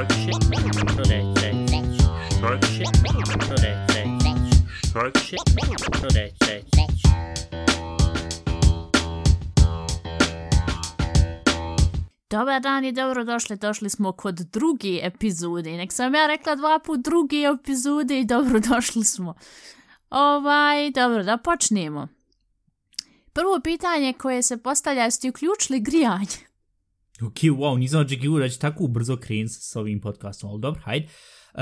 Start shit. Today, today. Start shit. Dobar dan i dobrodošli, došli smo kod drugi epizode. Nek sam ja rekla dva put drugi epizode i dobrodošli smo. Ovaj, dobro, da počnemo. Prvo pitanje koje se postavlja, jeste uključili grijanje? Ok, wow, nisam očekivao da će tako brzo krenuti s ovim podcastom, ali dobro, hajde. Uh,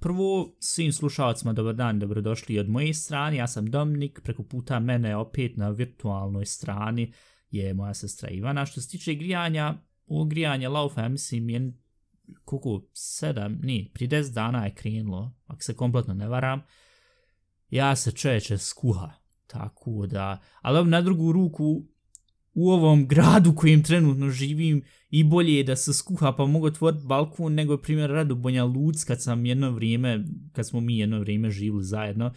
prvo, svim slušalcima, dobar dan, dobrodošli od moje strane, ja sam Dominik, preko puta mene opet na virtualnoj strani je moja sestra Ivana. Što se tiče grijanja, ovo grijanje laufa, ja mislim, je koliko, sedam, ni, pri des dana je krenulo, ako se kompletno ne varam, ja se čeče skuha, tako da, ali na drugu ruku, u ovom gradu kojim trenutno živim i bolje je da se skuha pa mogu otvoriti balkon nego primjer rado Bonja Luc kad sam jedno vrijeme, kad smo mi jedno vrijeme živili zajedno,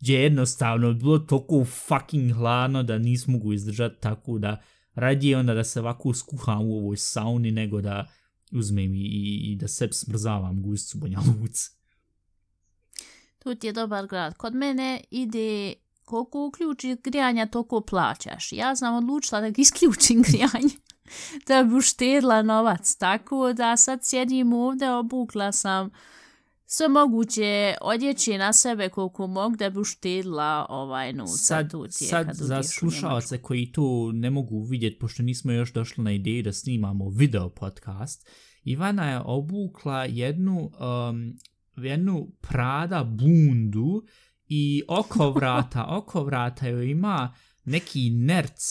gdje je jednostavno bilo toliko fucking hladno da nismo mogu izdržati tako da radije onda da se ovako skuham u ovoj sauni nego da uzmem i, i, i da se smrzavam guscu Banja Luc. Tu ti je dobar grad. Kod mene ide koliko uključi grijanja, toliko plaćaš. Ja sam odlučila da isključim grijanje da bi uštedila novac. Tako da sad sjedim ovdje, obukla sam sve moguće odjeće na sebe koliko mog da bi uštedila ovaj novca. Sad, sad za slušalce koji to ne mogu vidjeti, pošto nismo još došli na ideju da snimamo video podcast, Ivana je obukla jednu, um, jednu Prada bundu i oko vrata, oko vrata joj ima neki nerc.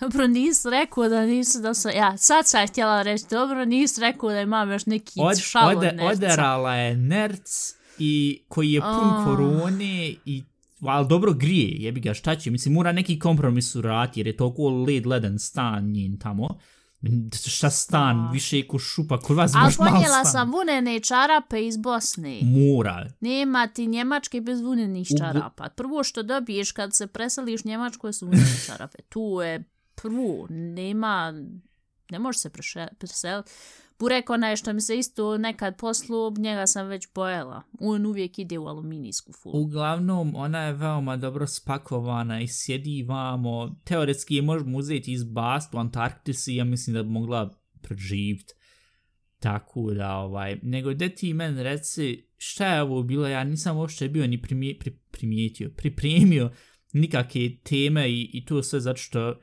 Dobro, nis rekao da nisu da sam, ja sad sam htjela reći, dobro, nis rekao da imam još neki Od, šalo ode, nerca. Oderala je nerc i koji je pun oh. korone i ali dobro grije, jebi ga, šta će, mislim, mora neki kompromis urati, jer je toliko led leden stan njen tamo. Šta stan, no. više ko šupa, kod vas baš malo stan. Ponijela sam vunene čarape iz Bosne. Mora. Nema ti Njemačke bez vunenih čarapa. Prvo što dobiješ kad se preseliš Njemačko su vunene čarape. Tu je prvo, nema, ne može se preseliti. Burek onaj što mi se isto nekad poslu, njega sam već pojela. On uvijek ide u aluminijsku fulu. Uglavnom, ona je veoma dobro spakovana i sjedi vamo. Teoretski je možemo uzeti iz Bast u Antarktisi, ja mislim da bi mogla preživit. Tako da, ovaj, nego da ti men reci šta je ovo bilo, ja nisam uopšte bio ni primije, pri, primijetio, pripremio nikakve teme i, i to sve zato što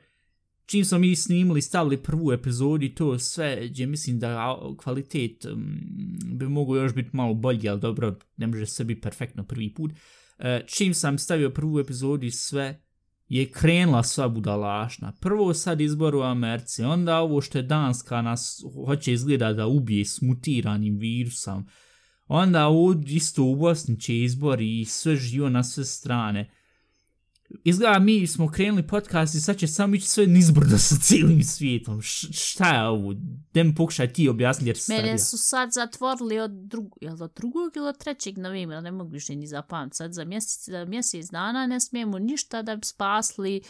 čim smo mi snimili, stavili prvu epizodu i to sve, gdje mislim da kvalitet um, bi mogo još biti malo bolji, ali dobro, ne može se biti perfektno prvi put. E, čim sam stavio prvu epizodu i sve, je krenula sva budalašna. Prvo sad izbor u Americi, onda ovo što je Danska nas hoće izgleda da ubije s mutiranim virusom. Onda ovo isto u Bosni će izbor i sve živo na sve strane izgleda mi smo krenuli podcast i sad će samo ići sve nizbrdo sa cijelim svijetom. Š šta je ovo? Dem pokušaj ti objasniti jer Mene stavio. su sad zatvorili od, drug, jel od drugog ili od trećeg novembra, ne mogu više ni zapamati. Sad za mjesec, za mjesec dana ne smijemo ništa da bi spasli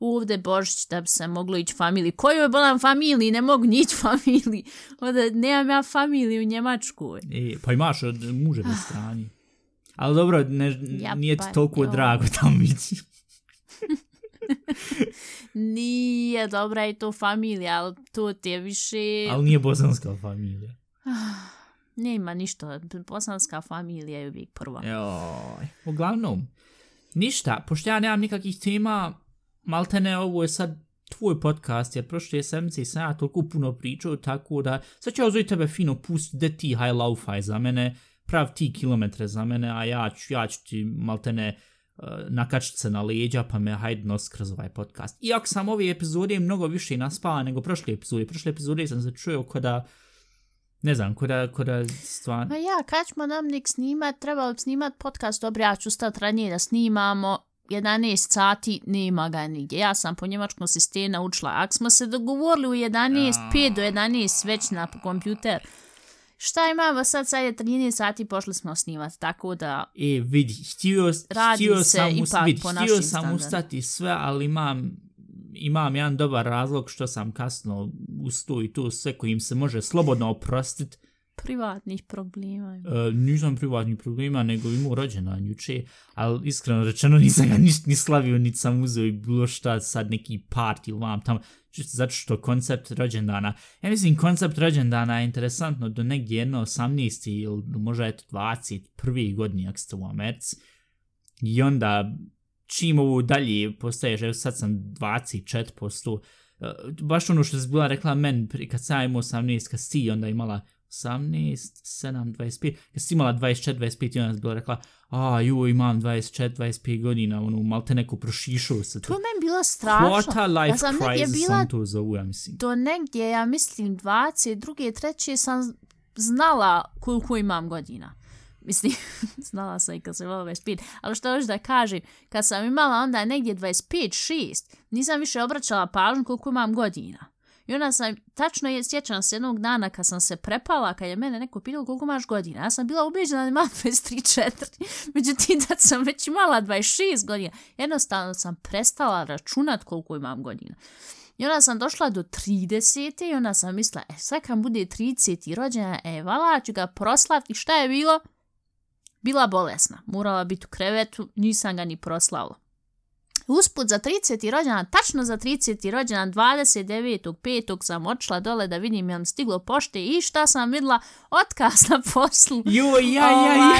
ovdje Božić da bi se moglo ići familiji. Koju je bolam familiji? Ne mogu nići familiji. Ovdje nemam ja familiju u Njemačkoj. E, pa imaš od muže strani. Ali dobro, ne, ja, nije ti pa, toliko jo. drago tamo ići. nije dobra i to familija, ali to ti je više... Ali nije bosanska familija. Nema ništa, bosanska familija je uvijek prva. Joj, uglavnom, ništa, pošto ja nemam nikakvih tema, malte ne, ovo je sad tvoj podcast, jer prošle sedmice sam ja toliko puno pričao, tako da sad ću ozvoj tebe fino pustiti da ti high laufaj za mene, prav ti kilometre za mene, a ja ću, ja ću ti malte ne nakačiti se na leđa pa me hajde nos kroz ovaj podcast. Iako sam ove epizode mnogo više naspava nego prošle epizode. Prošle epizode sam se čuo kada ne znam, kada, kada stvarno... Pa ja, kad ćemo nam nek snimat, trebalo bi snimat podcast, dobro, ja ću stati ranije da snimamo, 11 sati nema ga nigdje. Ja sam po njemačkom sistemu naučila. Ako smo se dogovorili u 11, 5 do 11 već na kompjuter, šta imamo sad, sad je 13 sati, pošli smo snimati, tako da... E, vidi, htio, htio sam, ipak vidi, po htio sam ustati sve, ali imam, imam jedan dobar razlog što sam kasno usto i to sve kojim se može slobodno oprostiti, privatnih problema. E, nisam privatnih problema, nego imao rođendan juče, ali iskreno rečeno nisam ga ništa ni slavio, niti sam uzeo i bilo šta sad neki part ili vam tamo, čisto zato što koncept rođendana, ja mislim koncept rođendana je interesantno do negdje jedno 18. ili možda eto 21. godini ako ste u Americi i onda čim ovo dalje postaješ, evo sad sam 24%, e, baš ono što je bila rekla men kad sam imao 18, kad si onda imala 18, 7, 25, kad si imala 24, 25 i onda si bila rekla, a ju imam 24, 25 godina, ono, mal te neko prošišao se To je meni bilo strašno. Quarter life ja sam crisis bila sam to zovu, ja mislim. do negdje, ja mislim, 22. treće sam znala koliko imam godina. Mislim, znala sam i kad sam imala 25. Ali što još da kažem, kad sam imala onda negdje 25-6, nisam više obraćala pažnju koliko imam godina. I onda sam, tačno je, sjećam se jednog dana kad sam se prepala, kad je mene neko pitao koliko imaš godina, ja sam bila ubeđena da imam 23-4. Međutim, da sam već imala 26 godina, jednostavno sam prestala računat koliko imam godina. I onda sam došla do 30. i onda sam mislila, e sad kad bude 30. rođena, e vala ću ga proslaviti. Šta je bilo? Bila bolesna. Morala biti u krevetu, nisam ga ni proslavila. Usput za 30. rođendan, tačno za 30. rođendan, 29.5. sam otišla dole da vidim jel stiglo pošte i šta sam vidjela, otkaz na poslu. Joj, ja, ja, ja.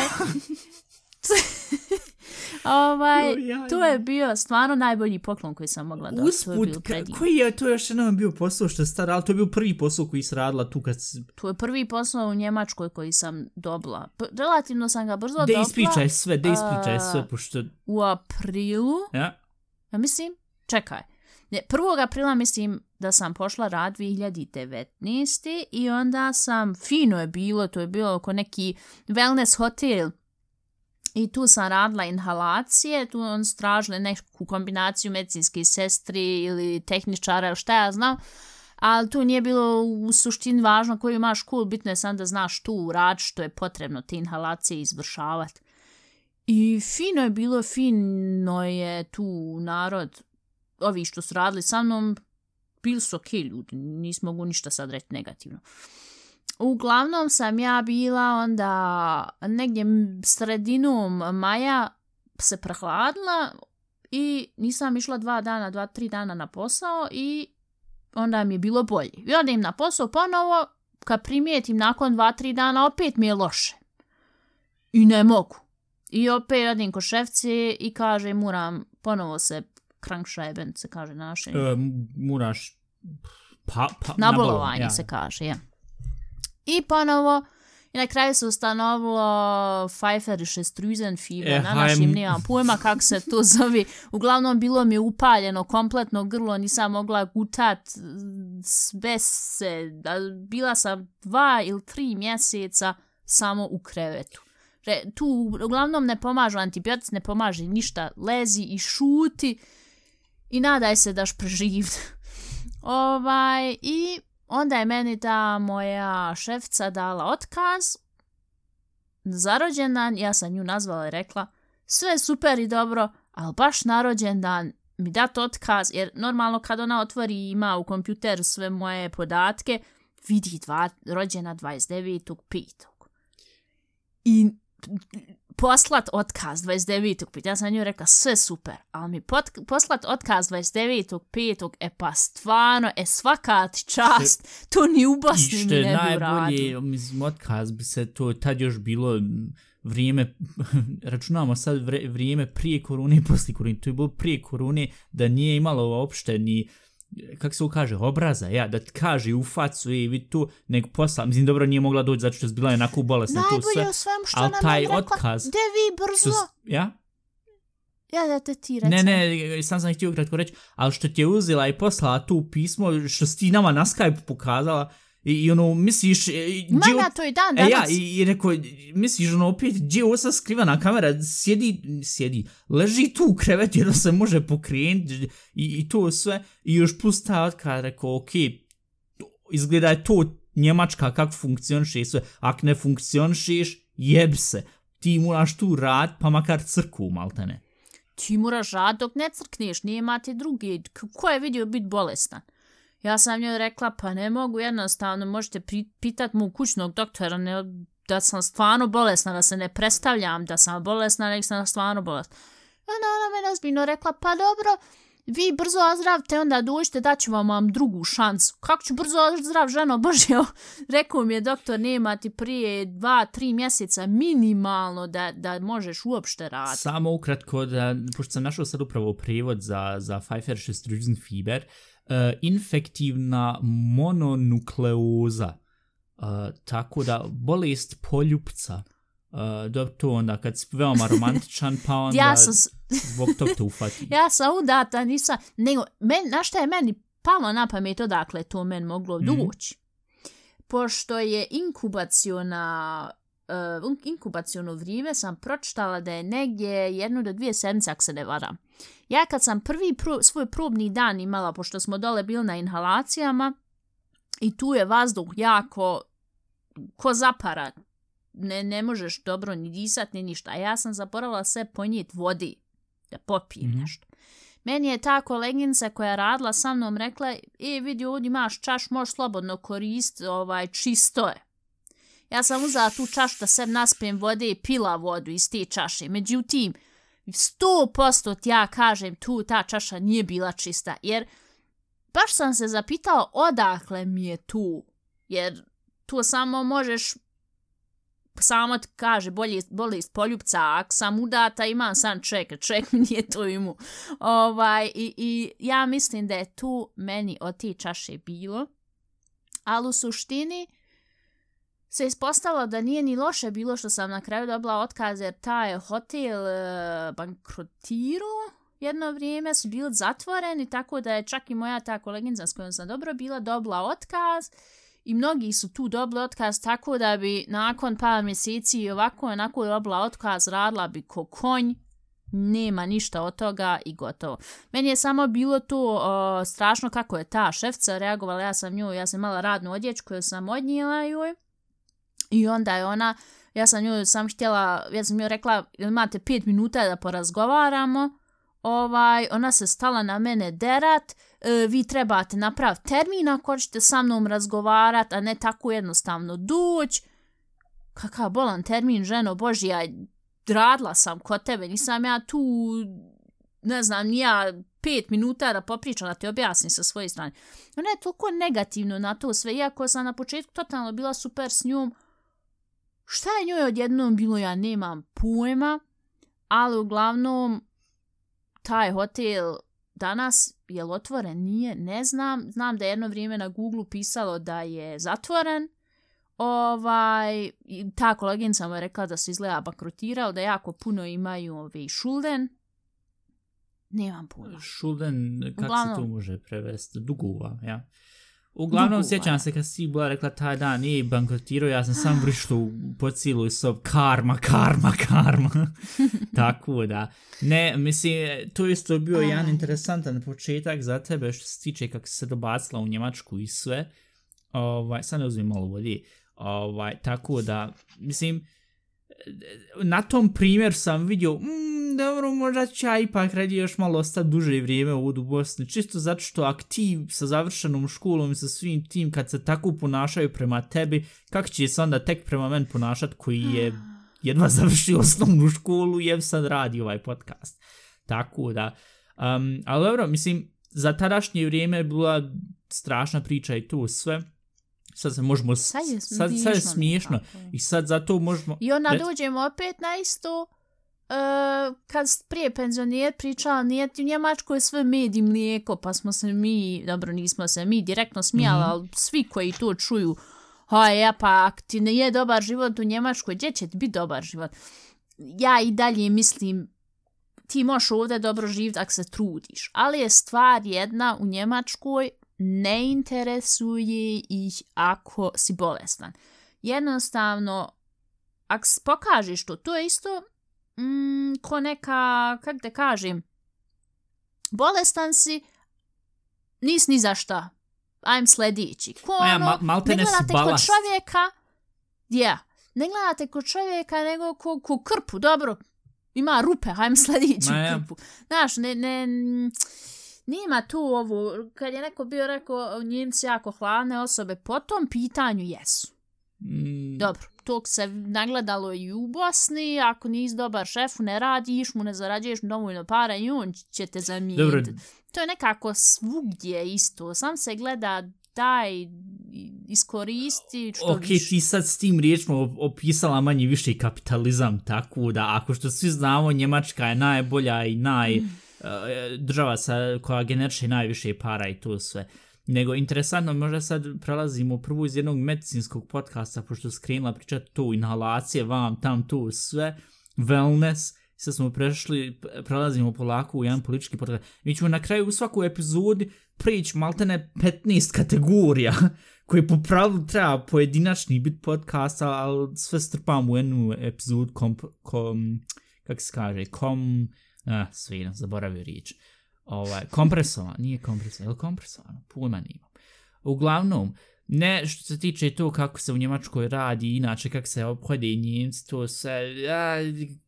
ovaj, Joj, ja, to ja. je bio stvarno najbolji poklon koji sam mogla dobiti. To je Usput, ka- predivno. koji je to još jednom bio posao što je stara, ali to je bio prvi posao koji si radila tu kad si... To je prvi posao u Njemačkoj koji sam dobila. P relativno sam ga brzo Da dobila. ispričaj sve, da ispričaj sve, pošto... U aprilu, Ja, ja mislim, čekaj. Ne, 1. aprila mislim da sam pošla rad 2019. i onda sam, fino je bilo, to je bilo oko neki wellness hotel i tu sam radila inhalacije, tu on stražile neku kombinaciju medicinske sestri ili tehničara ili šta ja znam, ali tu nije bilo u suštini važno koju imaš kul, bitno je sam da znaš tu rad što je potrebno te inhalacije izvršavati. I fino je bilo, fino je tu narod, ovi što su radili sa mnom, bili su okej ljudi, nismo mogu ništa sad reći negativno. Uglavnom sam ja bila onda negdje sredinom maja se prehladila i nisam išla dva dana, dva, tri dana na posao i onda mi je bilo bolje. I onda im na posao ponovo, kad primijetim nakon dva, tri dana, opet mi je loše. I ne mogu. I opet odim ko šefci i kaže moram ponovo se krankšajben, se kaže na našem. e, moraš... Pa, pa, na bolovanje ja. se kaže, je. I ponovo, i na kraju se ustanovilo Pfeifferische Strüsenfieber, E, na našim nemam pojma kako se to zove. Uglavnom, bilo mi je upaljeno kompletno grlo, nisam mogla gutat sve se. Bila sam dva ili tri mjeseca samo u krevetu. Re, tu uglavnom ne pomažu antibiotici, ne pomaže ništa. Lezi i šuti i nadaj se daš preživiti. ovaj, I onda je meni ta moja šefca dala otkaz zarođendan, ja sam nju nazvala i rekla sve super i dobro, ali baš na rođendan mi dat otkaz, jer normalno kad ona otvori i ima u kompjuteru sve moje podatke, vidi dva, rođena 29.5. I poslat otkaz 29.5. Ja sam nju rekla sve super, ali mi pot, poslat otkaz 29.5. E pa stvarno, e svaka ti čast, to ni u Bosni mi ne bi najbolje, mislim, otkaz bi se to tad još bilo vrijeme, računamo sad vre, vrijeme prije korune i poslije korune, to je bilo prije korune da nije imalo uopšte ni kako se ovo kaže, obraza, ja, da ti kaže u facu, i vidi tu, nego posla, mislim, dobro, nije mogla doći zato što je bila onako bolesna, to sve, Najbolje u svemu što nam taj je rekla, otkaz de vi brzo, su, ja, ja da te ti recimo. Ne, ne, sam sam htio kratko reći, ali što ti je uzela i poslala tu pismo, što si ti nama na Skype pokazala, i, i ono, misliš... e, gdje ja to i dan E ja, danas. i, i rekao, misliš, ono, opet, gdje je sad skrivana kamera, sjedi, sjedi, leži tu u krevetu, jer se može pokrenuti, i, i to sve, i još plus ta otkaz, rekao, okej, izgleda je to Njemačka kako funkcioniše i sve, ako ne funkcionišeš, jeb se, ti moraš tu rad, pa makar crku, maltene. Ti moraš rad dok ne crkneš, nije imate drugi. K- Ko je vidio biti bolestan? Ja sam njoj rekla, pa ne mogu jednostavno, možete pitat mu kućnog doktora, ne, da sam stvarno bolesna, da se ne predstavljam da sam bolesna, nek sam stvarno bolesna. Onda ona me nazbiljno rekla, pa dobro, vi brzo ozdravite, onda dođite, daću vam, vam drugu šansu. Kako ću brzo ozdrav, ženo bože, Rekao mi je doktor, nema ti prije dva, tri mjeseca minimalno da, da možeš uopšte raditi. Samo ukratko, da, pošto sam našao sad upravo prevod za, za Pfeiffersche Drüsenfieber, uh, infektivna mononukleoza, uh, tako da bolest poljupca, uh, da to onda kad si veoma romantičan, pa onda Ja sam, zbog tog te ufati. ja sam udata, nisam, nego, men, na šta je meni palo na pamet odakle to men moglo Mhm. doći? Pošto je inkubaciona uh, inkubaciono vrijeme sam pročitala da je negdje jednu do dvije sedmice, ako se ne varam. Ja kad sam prvi pro, svoj probni dan imala, pošto smo dole bili na inhalacijama, i tu je vazduh jako ko zapara. Ne, ne možeš dobro ni disat, ni ništa. A ja sam zaboravila sve ponijeti vodi, da popijem Mhm. nešto. Meni je ta koleginca koja radila sa mnom rekla, e, vidi ovdje imaš čaš, možeš slobodno koristiti, ovaj, čisto je. Ja sam uzela tu čašu da se naspijem vode i pila vodu iz te čaše. Međutim, 100% ti ja kažem tu ta čaša nije bila čista. Jer baš sam se zapitao odakle mi je tu. Jer tu samo možeš samo ti kaže bolje, bolest poljupca, a ako sam udata imam sam ček, ček mi nije to imu. Ovaj, i, I ja mislim da je tu meni od te čaše bilo, ali u suštini se ispostavilo da nije ni loše bilo što sam na kraju dobila otkaz jer taj hotel e, bankrotirao jedno vrijeme su bili zatvoreni tako da je čak i moja ta koleginica s kojom sam dobro bila dobila otkaz i mnogi su tu dobili otkaz tako da bi nakon par mjeseci i ovako i onako dobila otkaz radila bi ko konj nema ništa od toga i gotovo. Meni je samo bilo to o, strašno kako je ta šefca reagovala, ja sam nju, ja sam imala radnu odjeću koju sam odnijela joj i onda je ona, ja sam nju sam htjela, ja sam nju rekla imate pet minuta da porazgovaramo, ovaj, ona se stala na mene derat, e, vi trebate napraviti termin ako hoćete sa mnom razgovarat, a ne tako jednostavno duć. Kakav bolan termin, ženo Božija, radila sam kod tebe, nisam ja tu, ne znam, ni ja pet minuta da popričam, da ti objasnim sa svoje strane. Ona je toliko negativno na to sve, iako sam na početku totalno bila super s njom, šta je njoj odjednom bilo, ja nemam pojma, ali uglavnom taj hotel danas je li otvoren, nije, ne znam. Znam da je jedno vrijeme na Google pisalo da je zatvoren. Ovaj, ta koleginica mu je rekla da se izgleda bankrotirao, da jako puno imaju ovaj, šulden. Nemam pojma. Šulden, kako Uglavnom- se to može prevesti? Dugova, ja. Uglavnom, sjećam se kad si bila rekla taj dan, nije bankrotirao, ja sam sam vrištu po cijeloj sob, karma, karma, karma. Tako da. Ne, mislim, to je isto bio jedan interesantan početak za tebe što se tiče kako se dobacila u Njemačku i sve. Ovaj, sad ne uzmem malo vodi. Ovaj, tako da, mislim, na tom primjer sam vidio, mm, dobro, možda ću ja ipak radi još malo ostati duže vrijeme ovdje u Bosni, čisto zato što aktiv sa završenom školom i sa svim tim, kad se tako ponašaju prema tebi, kako će se onda tek prema meni ponašati koji je jedva završio osnovnu školu i sad radi ovaj podcast. Tako da, um, ali dobro, mislim, za tadašnje vrijeme je bila strašna priča i to sve. Sad se možemo... Sad je sad, sad je smiješno smiješno. nekako. I sad zato možemo... I onda Rec- dođemo opet na isto, uh, kad prije penzioner pričala, nije ti u Njemačkoj sve med i mlijeko, pa smo se mi, dobro nismo se mi direktno smijali, Mhm. ali svi koji to čuju, ha ja pa ak ti ne je dobar život u Njemačkoj, gdje će ti biti dobar život? Ja i dalje mislim, ti možeš ovdje dobro živjeti ako se trudiš, ali je stvar jedna u Njemačkoj, ne interesuje ih ako si bolestan. Jednostavno, ako pokažeš to, to je isto mm, ko neka, kak da kažem, bolestan si, nis ni za šta. Ajm sljedeći. Ko ja, ono, ma- malte ne gledate kod čovjeka, ja, ne gledate kod čovjeka nego ko, ko krpu, dobro, ima rupe, ajm sljedeći Ma ja. krpu. Znaš, ne, ne, Nema tu ovo, kad je neko bio rekao Njemci jako hladne osobe, po tom pitanju jesu. Mm, Dobro, tog se nagledalo i u Bosni, ako nisi dobar šefu, ne radiš mu, ne zarađuješ mu dovoljno para i on će te zamijeniti. Dobro, To je nekako svugdje isto, sam se gleda daj iskoristi što ok, više. ti sad s tim riječima op- opisala manje više kapitalizam, tako da ako što svi znamo, Njemačka je najbolja i naj... Mm. E, država sa, koja generiše najviše para i to sve. Nego, interesantno, možda sad prelazimo prvo iz jednog medicinskog podcasta, pošto skrenula pričati tu inhalacije, vam, tam, tu, sve, wellness, sad smo prešli, prelazimo polako u jedan politički podcast. Mi ćemo na kraju u svakoj epizodi prići maltene 15 kategorija koje po pravilu treba pojedinačni bit podcasta, ali sve strpam u jednu epizodu kom, kom, kak se kaže, kom, a, sve, zaboravio riječ. Ovaj, kompresovan, nije kompresovan, je li kompresovan? Pojma nimam. Uglavnom, ne što se tiče to kako se u Njemačkoj radi, inače kako se obhode Njemci, to se, a,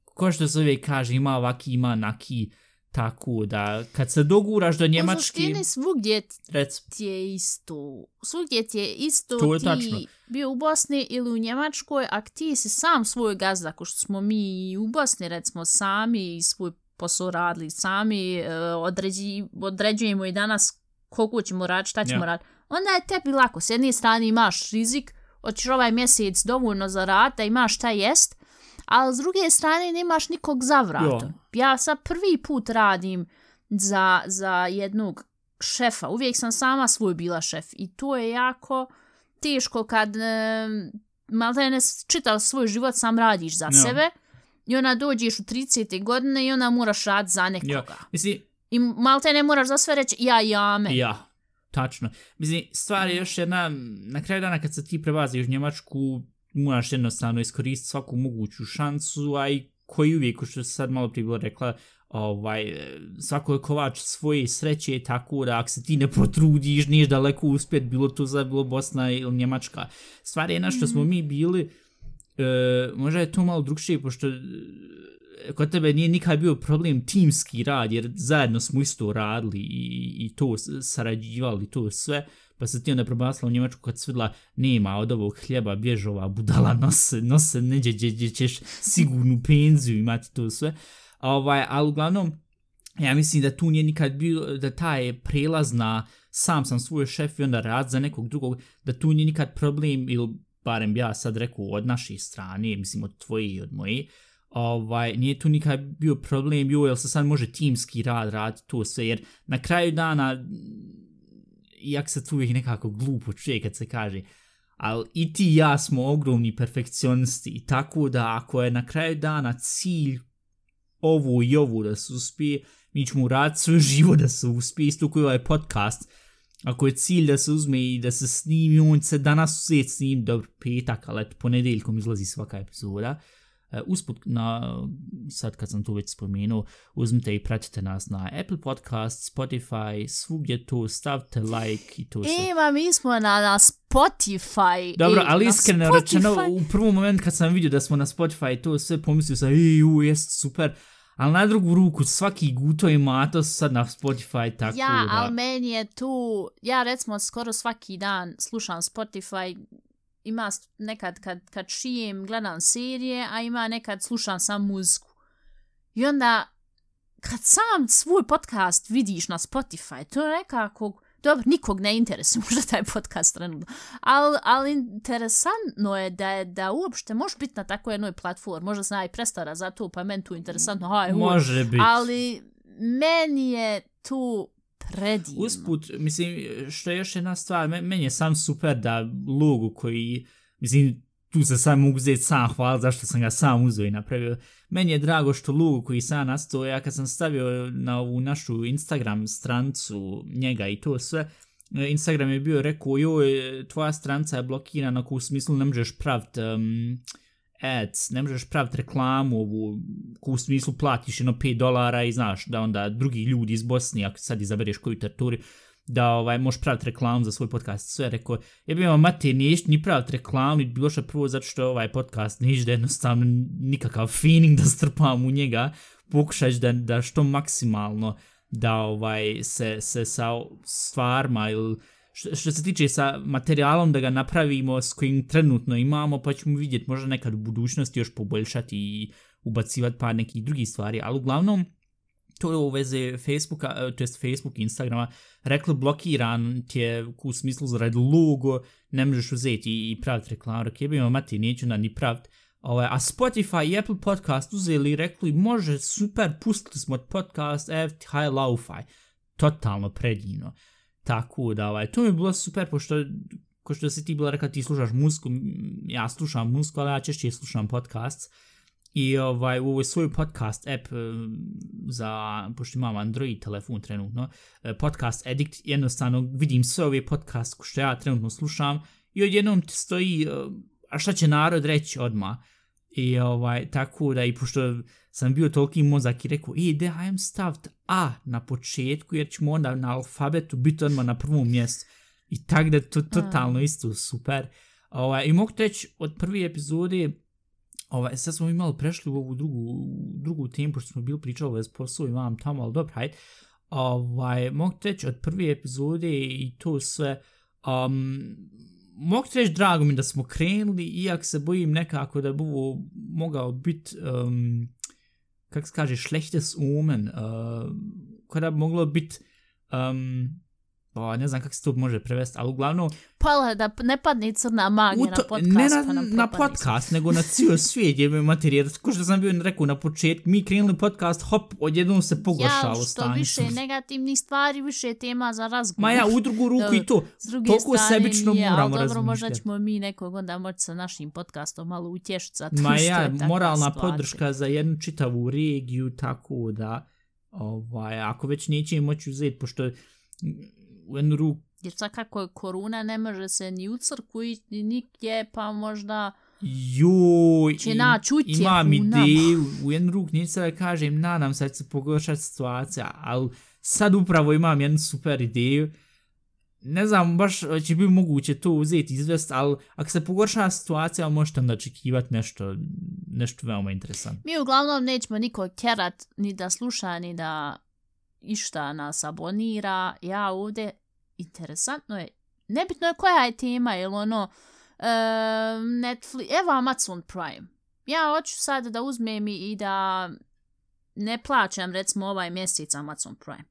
ko što se uvijek kaže, ima ovaki, ima naki, tako da kad se doguraš do U Njemačke, suštini svugdje rec, ti je isto. Svugdje ti je isto To je ti tačno. bio u Bosni ili u Njemačkoj, a ti si sam svoj gazda, ko što smo mi u Bosni, recimo, sami i svoj posao radili sami, e, određi, određujemo i danas koliko ćemo raditi, šta ćemo Ja. raditi. Onda je tebi lako, s jedne strane imaš rizik, hoćeš ovaj mjesec dovoljno zaraditi da imaš šta jest, ali s druge strane nemaš nikog za vratom. Ja sad prvi put radim za, za jednog šefa. Uvijek sam sama svoj bila šef i to je jako teško kad e, maltene čitav svoj život sam radiš za Ja. sebe i ona dođeš u 30. godine i ona moraš raditi za nekoga. ja, mislim, I maltene moraš za sve reći ja jame. Ja, tačno. Mislim, stvar je još jedna, na kraju dana kad se ti prebaziš u Njemačku, moraš jednostavno iskoristiti svaku moguću šansu, a i koji uvijek, ko što se sad malo prije bilo rekla, ovaj, svako je kovač svoje sreće, tako da ako se ti ne potrudiš, niješ daleko uspjet, bilo to za bilo Bosna ili Njemačka. Stvar je jedna što smo mi bili, e, možda je to malo drugšije, pošto e, kod tebe nije nikad bio problem timski rad, jer zajedno smo isto radili i, i to sarađivali, to sve, pa se ti onda probasla u Njemačku kad svidla, nema od ovog hljeba bježova budala nose, nose neđe gdje, gdje ćeš sigurnu penziju imati to sve. A Ovaj, ali uglavnom, ja mislim da tu nije nikad bilo, da ta je prelazna, sam sam svoj šef i onda rad za nekog drugog, da tu nije nikad problem, ili barem ja sad rekao od naše strane, mislim od tvoje i od moje, ovaj, nije tu nikad bio problem, jo, jel se sad može timski rad raditi to sve, jer na kraju dana, jak se tu uvijek nekako glupo čuje kad se kaže, ali i ti i ja smo ogromni perfekcionisti, tako da ako je na kraju dana cilj ovo i ovo da se uspije, mi ćemo raditi sve živo da se uspije, isto koji ovaj podcast, ako je cilj da se uzme i da se snimi, on se danas uzeti snim, dobro, petak, ali eto, ponedeljkom izlazi svaka epizoda. Uh, usput, na, sad kad sam to već spomenuo, uzmite i pratite nas na Apple Podcast, Spotify, svugdje to, stavite like i to sve. Ima, mi smo na, na Spotify. Dobro, E, ali iskreno Spotify. rečeno, u prvom momentu kad sam vidio da smo na Spotify to sve pomislio sam, ej, u, jest super, ali na drugu ruku svaki guto i mato su sad na Spotify, tako Ja, da... ali meni je tu, ja recimo skoro svaki dan slušam Spotify, ima nekad kad, kad šijem, gledam serije, a ima nekad slušam sam muziku. I onda, kad sam svoj podcast vidiš na Spotify, to je nekako, dobro, nikog ne interesuje možda taj podcast trenutno, ali, ali interesantno je da, je da uopšte možeš biti na takvoj jednoj platformi, možda i prestara za to, pa meni tu interesantno, haj, Može biti. ali meni je tu predivno. Usput, mislim, što je još jedna stvar, me- meni je sam super da logo koji, mislim, tu se sam mogu uzeti sam hvala zašto sam ga sam uzeo i napravio. Meni je drago što logo koji sam nastao, ja kad sam stavio na ovu našu Instagram strancu njega i to sve, Instagram je bio rekao, joj, tvoja stranca je blokirana, ako u smislu ne možeš pravit um, ads, ne možeš praviti reklamu ovu, ko u smislu platiš jedno 5 dolara i znaš da onda drugi ljudi iz Bosni, ako sad izabereš koju teritoriju, da ovaj, možeš praviti reklamu za svoj podcast. Sve rekao, ja bih vam mate, niješ ni praviti reklamu, ni bilo što prvo zato što ovaj podcast niš da jednostavno nikakav feeling da strpam u njega, pokušaš da, da što maksimalno da ovaj se, se sa stvarima ili što, što se tiče sa materijalom da ga napravimo s kojim trenutno imamo, pa ćemo vidjeti možda nekad u budućnosti još poboljšati i ubacivati par nekih drugih stvari, ali uglavnom to je u veze Facebooka, e, to jest Facebook, Instagrama, rekli blokiran ti je u smislu zaradi logo, ne možeš uzeti i praviti reklamu, rekli bi mati, neću na ni praviti. Ovaj, a Spotify i Apple podcast uzeli i rekli, može, super, pustili smo podcast, ev high lo-fi. Totalno predivno. Tako da, ovaj, to mi je bilo super, pošto ko što si ti bila rekla, ti slušaš muziku, ja slušam muziku, ali ja češće slušam podcast. I ovaj, u ovoj svoj podcast app za, pošto imam Android telefon trenutno, e, podcast Addict, jednostavno vidim sve ove podcast što ja trenutno slušam i odjednom ti stoji, e, a šta će narod reći odma I ovaj, tako da, i pošto sam bio toliki mozak i rekao, i da hajem staviti A na početku, jer ćemo onda na alfabetu biti odmah na prvom mjestu. I tak da to totalno isto super. Ovaj, I mogu teći od prve epizode, ovaj, sad smo imali prešli u ovu drugu, drugu temu, pošto smo bili pričali o posao i vam tamo, ali dobro, hajde. Ovaj, mogu teći od prve epizode i to sve, um, mogu reći drago mi da smo krenuli, iako se bojim nekako da bi ovo mogao biti, um, kako se kaže, šlechtes omen, uh, kada bi moglo biti, um, o, ne znam kako se to može prevesti, ali uglavnom... Pala, da ne padne crna magija to, na podcast. Ne na, pa na podcast, nego na cijel svijet je mi materijer. Ko što sam bio rekao na početku, mi krenuli podcast, hop, odjednom se poglašalo ja, stanje. Ja, što više negativnih stvari, više tema za razgovor. Ma ja, u drugu ruku i to. Toliko sebično nije, moramo razmišljati. Dobro, možda ćemo mi nekog onda moći sa našim podcastom malo utješiti za Ma ja, moralna podrška za jednu čitavu regiju, tako da, ovaj, ako već neće moći uzeti, pošto u jednu ruku. Jer sad kako je koruna, ne može se ni u crku i nikje, pa možda... Joj, će naći utjehu imam ideju, u jednu ruku neću sada kažem, nadam se da se pogoršati situacija, ali sad upravo imam jednu super ideju. Ne znam, baš će biti moguće to uzeti izvest, ali ako se pogorša situacija, možete onda očekivati nešto, nešto veoma interesantno. Mi uglavnom nećemo niko kerat ni da sluša, ni da išta nas abonira. Ja ovdje interesantno je, nebitno je koja je tema, ili ono, uh, Netflix, evo Amazon Prime. Ja hoću sad da uzmem i da ne plaćam, recimo, ovaj mjesec Amazon Prime.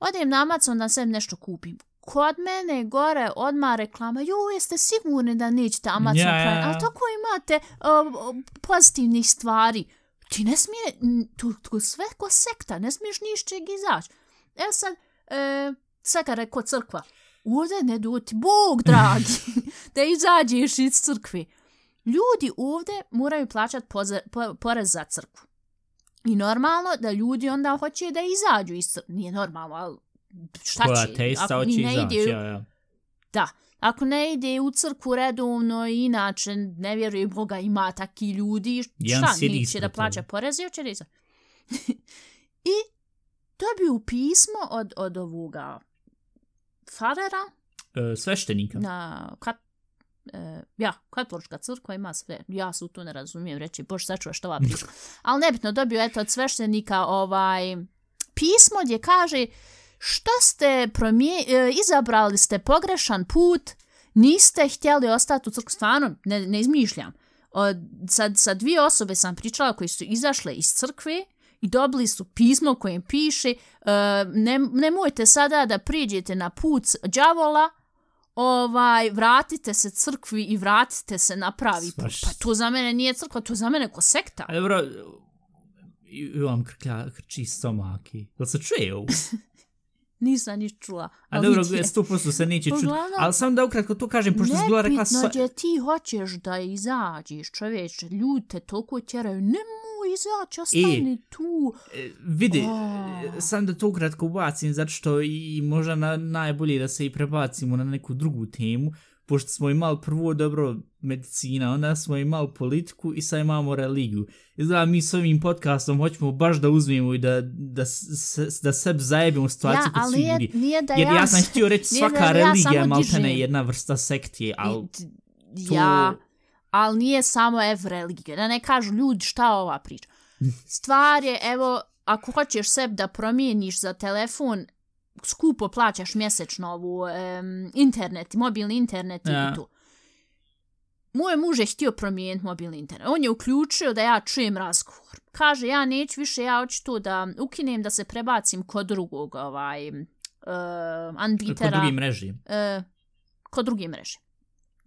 Odem na Amazon da sve nešto kupim. Kod mene gore odma reklama, jo, jeste sigurni da nećete Amazon yeah, Prime, ali tako imate uh, pozitivnih stvari. Ti ne smije, tu, tu sve ko sekta, ne smiješ nišćeg izaći. Evo sad, uh, svega rekao crkva. Ovdje ne duti, Bog dragi, da izađeš iz crkve. Ljudi ovdje moraju plaćati porez za crkvu. I normalno da ljudi onda hoće da izađu iz crkve. Nije normalno, ali šta Koja će? testa hoće izaći, ide, ja, ja. Da, ako ne ide u crkvu redovno i inače ne vjeruje Boga ima taki ljudi, šta neće da plaća porez i hoće da izađu. I dobiju pismo od, od ovoga farera. E, sveštenika. Na kat, e, ja, katolička crkva ima sve. Ja se u to ne razumijem reći, bož sačuva što ova priča. Ali nebitno dobio eto od sveštenika ovaj pismo gdje kaže što ste promije, e, izabrali ste pogrešan put, niste htjeli ostati u crkvu, stvarno ne, ne izmišljam. Od, sa, sa dvije osobe sam pričala koji su izašle iz crkve, i dobili su pismo kojem piše uh, ne, nemojte sada da priđete na put đavola, ovaj, vratite se crkvi i vratite se na pravi put. Pa to za mene nije crkva, to za mene ko sekta. A dobro, imam krklja, krči stomaki. Jel se čuje ovo? Nisam ni čula. A dobro, sto posto se neće čuti. Ali sam da ukratko to kažem, pošto si bila rekla... Nebitno gdje ti hoćeš da izađeš, čovječe, ljudi te toliko tjeraju, nemoj izaći, ostani e, tu. Vidi, oh. sam da to ukratko ubacim, zato što i možda na, najbolje da se i prebacimo na neku drugu temu, pošto smo imali prvo dobro medicina, onda smo imali politiku i sad imamo religiju. Izgleda mi s ovim podcastom hoćemo baš da uzmemo i da, da, se, da sebe zajebimo situaciju ja, kod svih ljudi. Nije da Jer ja, ja sam htio reći svaka religija ja je maltene jedna vrsta sektije, ali... To... Ja, ali nije samo ev religija. Da ne kažu ljudi šta ova priča. Stvar je, evo, ako hoćeš sebi da promijeniš za telefon, skupo plaćaš mjesečno ovu um, internet, mobilni internet Ja. i tu. Moj muž je htio promijeniti mobilni internet. On je uključio da ja čujem razgovor. Kaže, ja neću više, ja hoću to da ukinem, da se prebacim kod drugog ovaj, uh, Kod anbitera drugi mreži. e, kod druge mreže.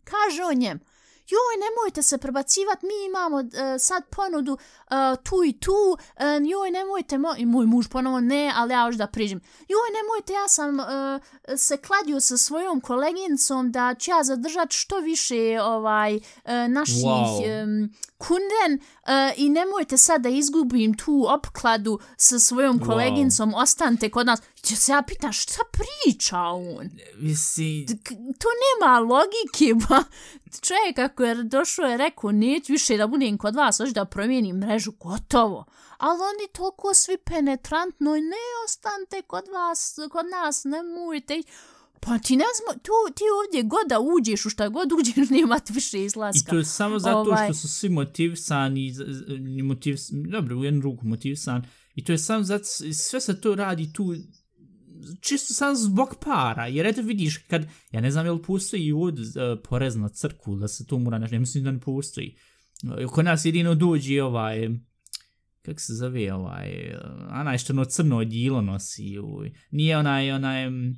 Kaže on njem, joj, nemojte se prebacivat, mi imamo e, sad ponudu e, tu i tu, e, joj, nemojte, mo i moj muž ponovo ne, ali ja hoću da priđem, joj, nemojte, ja sam e, se kladio sa svojom kolegincom da ću ja zadržat što više ovaj e, naših Wow. em, kunden e, i nemojte sad da izgubim tu opkladu sa svojom Wow. kolegincom, ostanite kod nas. Ja se ja pitam, šta priča on? K- to nema logike, ba. Čovjek ako je došao je rekao, neću više da budem kod vas, hoću da promijenim mrežu, gotovo. Ali oni toliko svi penetrantno, ne ostanite kod vas, kod nas, nemojte. ići." Pa ti ne znam, tu, ti ovdje god da uđeš, u šta god uđeš, nema ti više I izlaska. to je samo zato Ovaj. što su svi motivisani, z- z- ni motivis, dobro, u jednu ruku motivisan, i to je samo zato, sve se to radi tu, čisto samo zbog para, jer eto vidiš, kad, ja ne znam je li postoji od uh, porez na crkvu, da se to mora nešto, ne mislim da ne postoji. Uh, Kod nas jedino dođe ovaj, kak se zove ovaj, uh, onaj što ono crno odijelo nosi, ovaj. nije onaj, onaj, mm,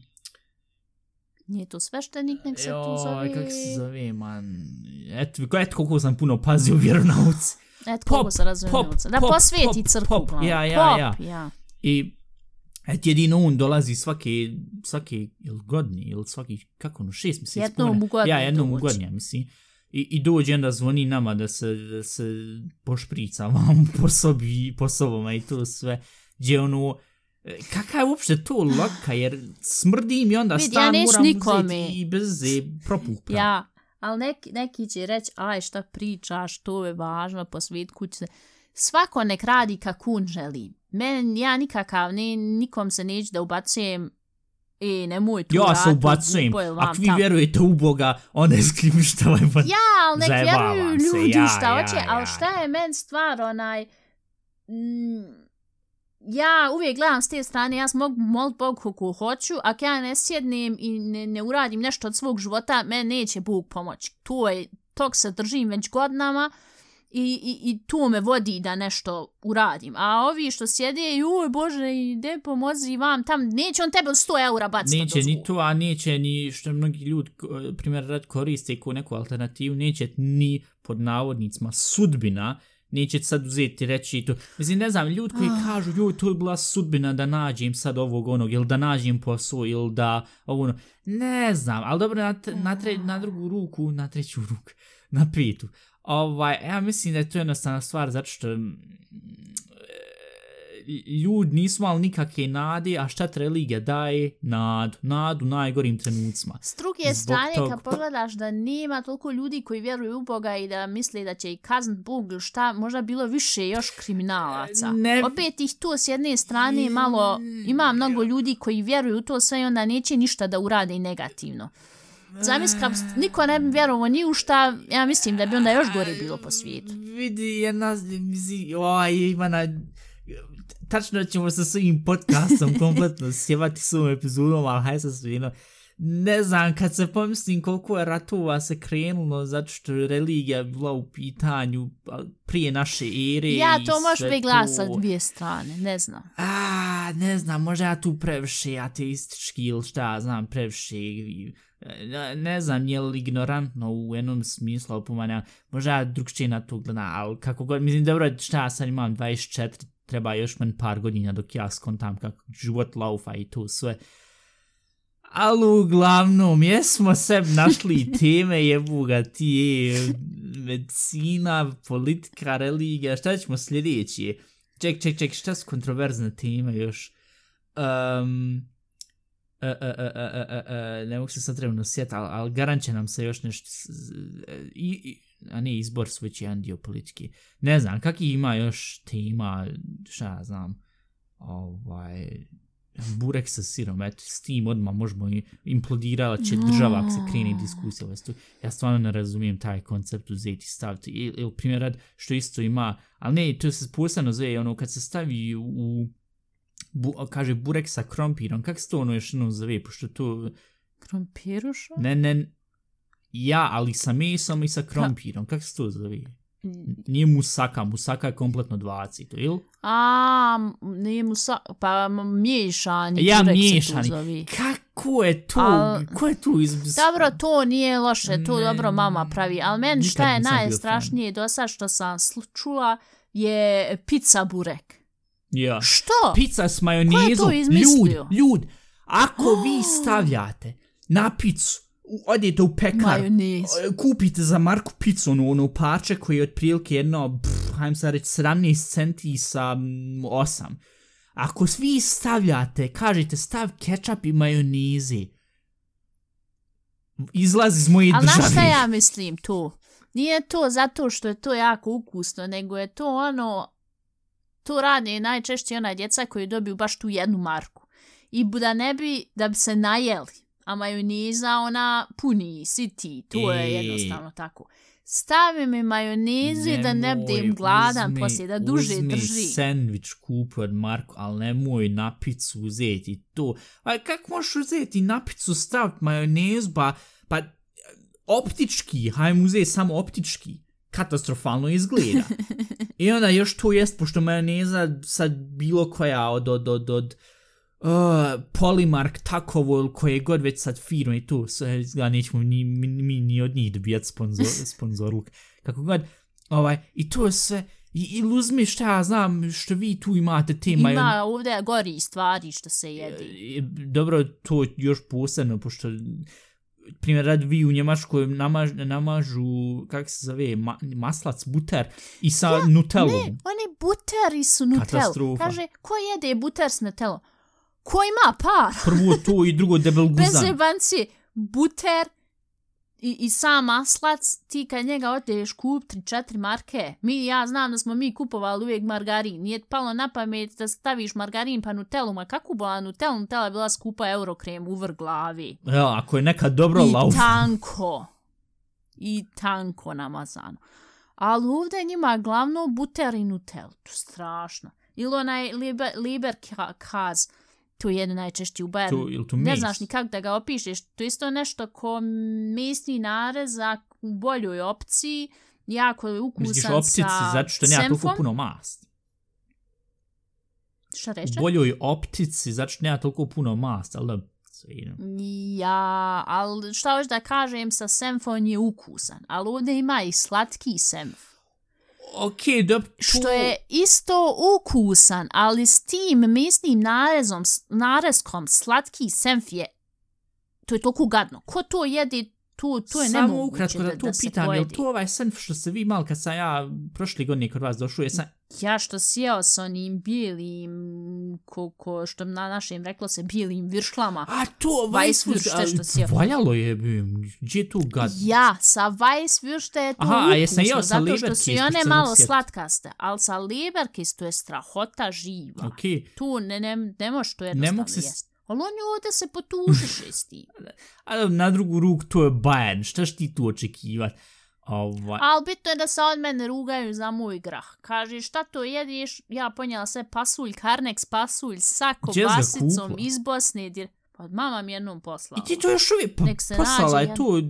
Nije to sveštenik, nek se joj, zove... kak se zove, man, eto, eto koliko sam puno pazio vjeronauci. Eto, koliko Pop, se razumije. Da pop, posveti pop, crkvu. pop, ja, ja, Pop, ja. ja. I et jedino on dolazi svake, svake ili godini, ili svaki, kako ono, šest mjeseci. Jednom u godini Ja, jednom u godini, ja mislim. I, I dođe onda zvoni nama da se, da se pošprica vam po sobi, po sobama i to sve. Gdje ono, e, kakva je uopšte to loka, jer smrdi mi onda Vidi, ja stan neću moram nikome. uzeti i bez ze propupra. Ja, ali neki, neki će reći, aj šta pričaš, to je važno, posvet kući se. Svako nek radi kako on želi. Men, ja nikakav, ne, nikom se neću da ubacujem E, nemoj tu Ja se ubacujem, ako vi tam. vjerujete u Boga, onda je skripštavaj pa... Ja, ali nek vjeruju ljudi ja, šta ja, hoće, ja. ali šta je men stvar, onaj... Mm, ja uvijek gledam s te strane, ja mogu molit Bog koliko hoću, ako ja ne sjednem i ne, ne uradim nešto od svog života, men neće Bog pomoći. To je, tog se držim već godinama i, i, i to me vodi da nešto uradim. A ovi što sjede, joj bože, ide pomozi vam tam, neće on tebe od 100 eura baciti Neće ni to, a neće ni što mnogi ljudi, ko- primjer, rad koriste kao neku alternativu, neće ni pod navodnicima sudbina, neće sad uzeti reći to. Mislim, ne znam, ljudi koji kažu, joj, to je bila sudbina da nađem sad ovog onog, ili da nađem posao, ili da ovo ono. Ne znam, ali dobro, na, na, tre, na drugu ruku, na treću ruku, na petu. Ovaj, ja mislim da je to jednostavna stvar, zato što mm, ljudi nisu imali nikakve nade, a šta ti religija daje? Nadu. Nadu u najgorim trenucima. S druge Zbog strane, tog- kad pogledaš da nema toliko ljudi koji vjeruju u Boga i da misle da će ih kaznat Bog ili šta, možda bilo više još kriminalaca. Ne- Opet ih to s jedne strane malo, ima mnogo ljudi koji vjeruju u to sve i onda neće ništa da urade i negativno. Zamisli, kad niko ne bi vjerovao ni u šta, ja mislim da bi onda još gore bilo po svijetu. Vidi, jedna, mislim, oj, Ivana, tačno ćemo sa svojim podcastom kompletno sjevati s ovom epizodom, ali hajde sa svino. Ne znam, kad se pomislim koliko je ratova se krenulo, zato što je religija bila u pitanju prije naše ere Ja to možeš sve pregledati sa to. dvije strane, ne znam. A, ne znam, možda ja tu previše ateistički ili šta ja znam, previše, ne, ne znam, je li ignorantno u jednom smislu, mene, možda ja drugčije na to gledam, ali kako god, mislim, dobro, šta ja sad imam 24, treba još men par godina dok ja skontam kako život laufa i to sve. Ali uglavnom, jesmo sebi našli teme jebuga ti je medicina, politika, religija, šta ćemo sljedeći? Ček, ček, ček, šta su kontroverzne teme još? Um, e, e, e, ne mogu se sad trebno sjeti, ali, ali garant nam se još nešto... I, i, a ne, izbor su već jedan dio politike. Ne znam, kakvi ima još tema, šta ja znam, ovaj... burek sa sirom, eto, s tim odmah možemo implodirala će država ako se krene diskusija. ovaj Ja stvarno ne razumijem taj koncept uzeti staviti. Ili, ili primjer rad, što isto ima, ali ne, to se posebno zove, ono, kad se stavi u, bu, kaže, burek sa krompirom, kako se to ono još jednom zove, pošto to, Krompiruša? ne, ne, ja, ali sa mesom i sa krompirom, kako se to zove? Nije musaka, musaka je kompletno 20, ili? A, nije mu sa... Pa miješani. Ja, tu miješani. Kako je to? Al- Ko je tu iz... Dobro, to nije loše, to Ne, dobro mama pravi, ali meni šta je najstrašnije do sad što sam sl- čula je pizza burek. Ja. Što? Pizza s majonezom. Ko je to izmislio? Ljud, ljud, ako vi stavljate na picu, u- odete u pekar, Majonez. o, kupite za Marku picu, ono, ono parče koji je otprilike jedno, pff, hajdem sad reći, 17 centi sa mm, 8. Ako svi stavljate, kažete stav kečap i majoneze, izlazi iz moje Ali države. znaš šta ja mislim tu? Nije to zato što je to jako ukusno, nego je to ono, to rade najčešće ona djeca koji dobiju baš tu jednu marku. I da ne bi, da bi se najeli, a majoneza ona puni, siti, to je E. jednostavno tako. Stavi mi majonezi da ne budem gladan uzmi- poslije, da duže uzmi drži. sandvič kupi od Marko, ali nemoj na picu uzeti to. A kako možeš uzeti na picu staviti majonez, pa, pa optički, hajmo uzeti samo optički, katastrofalno izgleda. I onda još to jest, pošto majoneza sad bilo koja od, od, od, od uh, Polymark, takovo ili koje god već sad firme i tu, sve izgleda nećemo ni, mi, mi ni od njih dobijati sponsor, sponzorluk. Kako god, ovaj, i to je sve, i, i uzmi šta ja znam, što vi tu imate te majon... Ima ovdje gori stvari što se jedi. E, Dobro, to još posebno, pošto primjer rad vi u Njemačkoj namaž, namažu, kako se zove, ma, maslac, buter i sa ja, nutellom. Ne, oni buteri su Nutella. Katastrofa. Kaže, ko jede buter s Nutellom? Ko ima par? Prvo to i drugo debel Bez guzan. jebanci, buter i, i sam maslac, ti kad njega odeš kup 3-4 marke, mi, ja znam da smo mi kupovali uvijek margarin, nije palo na pamet da staviš margarin pa Nutellu, ma kako bila Nutella? Nutella je bila skupa eurokrem u vrh glavi. Ja, ako je neka dobro I lauf. tanko. I tanko namazano. Ali ovdje njima glavno buter i je strašno. Ili onaj liber, liber ka- kaz. To je jedan najčešći u Bayernu. To, ili to Ne znaš ni kako da ga opišeš. To je isto nešto ko mesni narezak u boljoj opciji. Jako je ukusan Misliš sa optici, zato što nema toliko puno masti. Šta U reče? boljoj optici, zato što nema toliko puno masti, ali da. Ja, ali šta hoću da kažem sa senfom je ukusan. Ali ovdje ima i slatki senf. Okej, okay, dobro, što je isto ukusan, ali s tim mesnim narezom, narezkom slatki senf je, to je toliko gadno. Ko to jede, to, to je Samo nemoguće ukratko da, da, to da se pitam, je li pojedi. to ovaj sen što ste vi imali kad sam ja prošli godine kod vas došao, je sam... Ja što si jeo s onim bijelim, ko, ko, što na našem reklo se, bijelim viršlama. A to, Weisswürste Weisswürste, što si jeo. Valjalo je, gdje je tu gad? Ja, sa Weisswürste je to Aha, a ukusno, jesam jeo sa zato što su i one malo sjet- slatkaste, ali sa Leberkäse to je strahota živa. Okej, Tu ne, ne, ne možeš to Ne jednostavno mogu se s- jest. Ali oni ovdje se potušiše s tim. a na drugu ruku to je Bayern, štaš ti tu očekivat? Ovaj, Ali bitno je da se od mene rugaju za moj grah. Kaže, šta to jedeš? Ja ponijela sve pasulj, karneks pasulj, sa Gdje kupila? iz Bosne. Dir... Pa mama mi jednom poslala. I ti to još uvijek, pa, Nek poslala je to,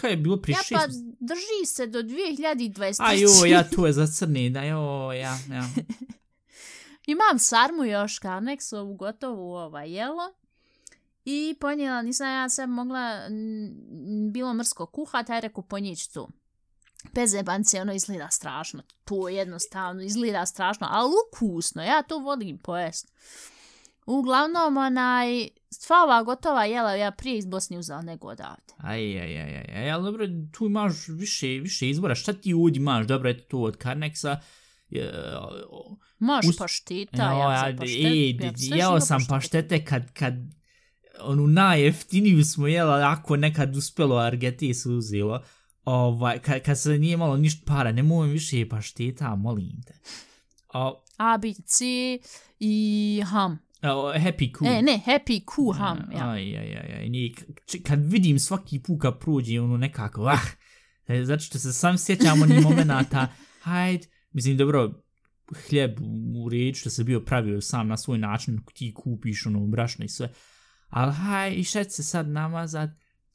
kaj je bilo prije Ja šest? pa drži se do 2023. A jo, ja to je za crni, da jo, ja, ja. Imam sarmu još karneksovu, gotovu ovaj jelo. I ponijela, nisam ja se mogla, n- bilo mrsko kuhat, aj reku ponjić tu. Bez jebance, ono izgleda strašno. To jednostavno izgleda strašno, ali ukusno, ja to volim pojest. Uglavnom, onaj, sva ova gotova jela ja prije iz Bosne uzela nego odavde. Aj, aj, aj, aj, aj, ali dobro, tu imaš više, više izbora. Šta ti ovdje imaš? Dobro, eto to od Carnexa. O, Možeš Us- pašteta, jo, ja ja, paštet. ej, ja sve sam paštete kad, kad onu najjeftiniju smo jela, ako nekad uspelo Argeti se uzelo. Ovaj, kad, kad se nije imalo ništa para, nemoj više pašteta, molim te. O, A, B, C i ham. Uh, happy Cool. E, ne, Happy Cool Ham, ja. Aj, aj, aj, aj, nije, kad vidim svaki put kad prođe, ono nekako, ah, zato što se sam sjećam onih momenata, hajde, mislim, dobro, hljeb u redu što se bio pravio sam na svoj način, ti kupiš ono brašno i sve, ali haj, i šta će se sad namazat,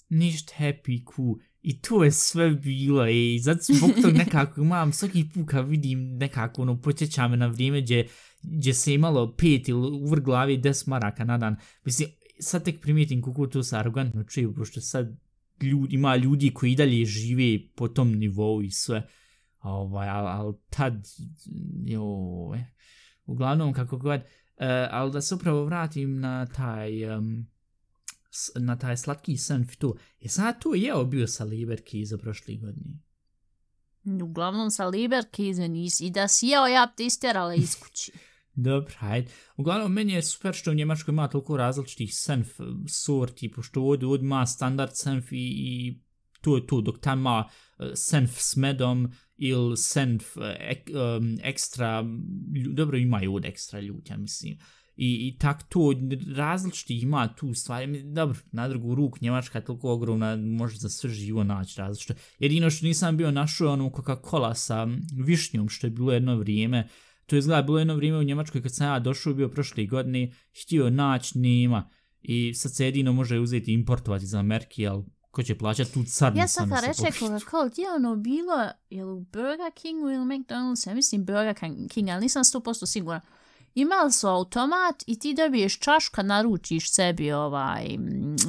ništa happy cool, i to je sve bilo, i zato zbog tog nekako imam, svaki put kad vidim nekako, ono, potjeća me na vrijeme gdje, gdje se imalo pet ili uvr glavi des maraka na dan, mislim, sad tek primijetim kako to se arogantno čeju, pošto sad ljudi, ima ljudi koji i dalje žive po tom nivou i sve, ovaj, ali al tad, joj, uglavnom kako god, uh, ali da se upravo vratim na taj, um, na taj slatki san tu, je sad tu jeo bio sa Liberki za prošli godini. Uglavnom sa Liberkize nisi. I da si jeo, ja bi te istjerala iz kući. Dobro, hajde. Uglavnom, meni je super što u Njemačkoj ima toliko različitih senf sorti, pošto ovdje, ovdje ima standard senf i, i to je to, dok tam ima uh, senf s medom ili senf eh, ek, um, ekstra, lju- dobro imaju od ekstra ljutja, mislim. I, i tak to, različiti ima tu stvari, dobro, na drugu ruku, Njemačka je toliko ogromna, može za sve živo naći različito. Jedino što nisam bio našao ono Coca-Cola sa višnjom, što je bilo jedno vrijeme, to je izgleda bilo jedno vrijeme u Njemačkoj kad sam ja došao bio prošle godine, htio naći, nema. I sad se jedino može uzeti i importovati za Amerike, ali ko će plaćati tu carnicu? Ja sam reče. Coca-Cola, gdje je ono bilo, je li u Burger Kingu ili McDonald's, ja mislim Burger King, ali nisam 100% siguran. Imali su automat i ti dobiješ čašu kad naručiš sebi ovaj,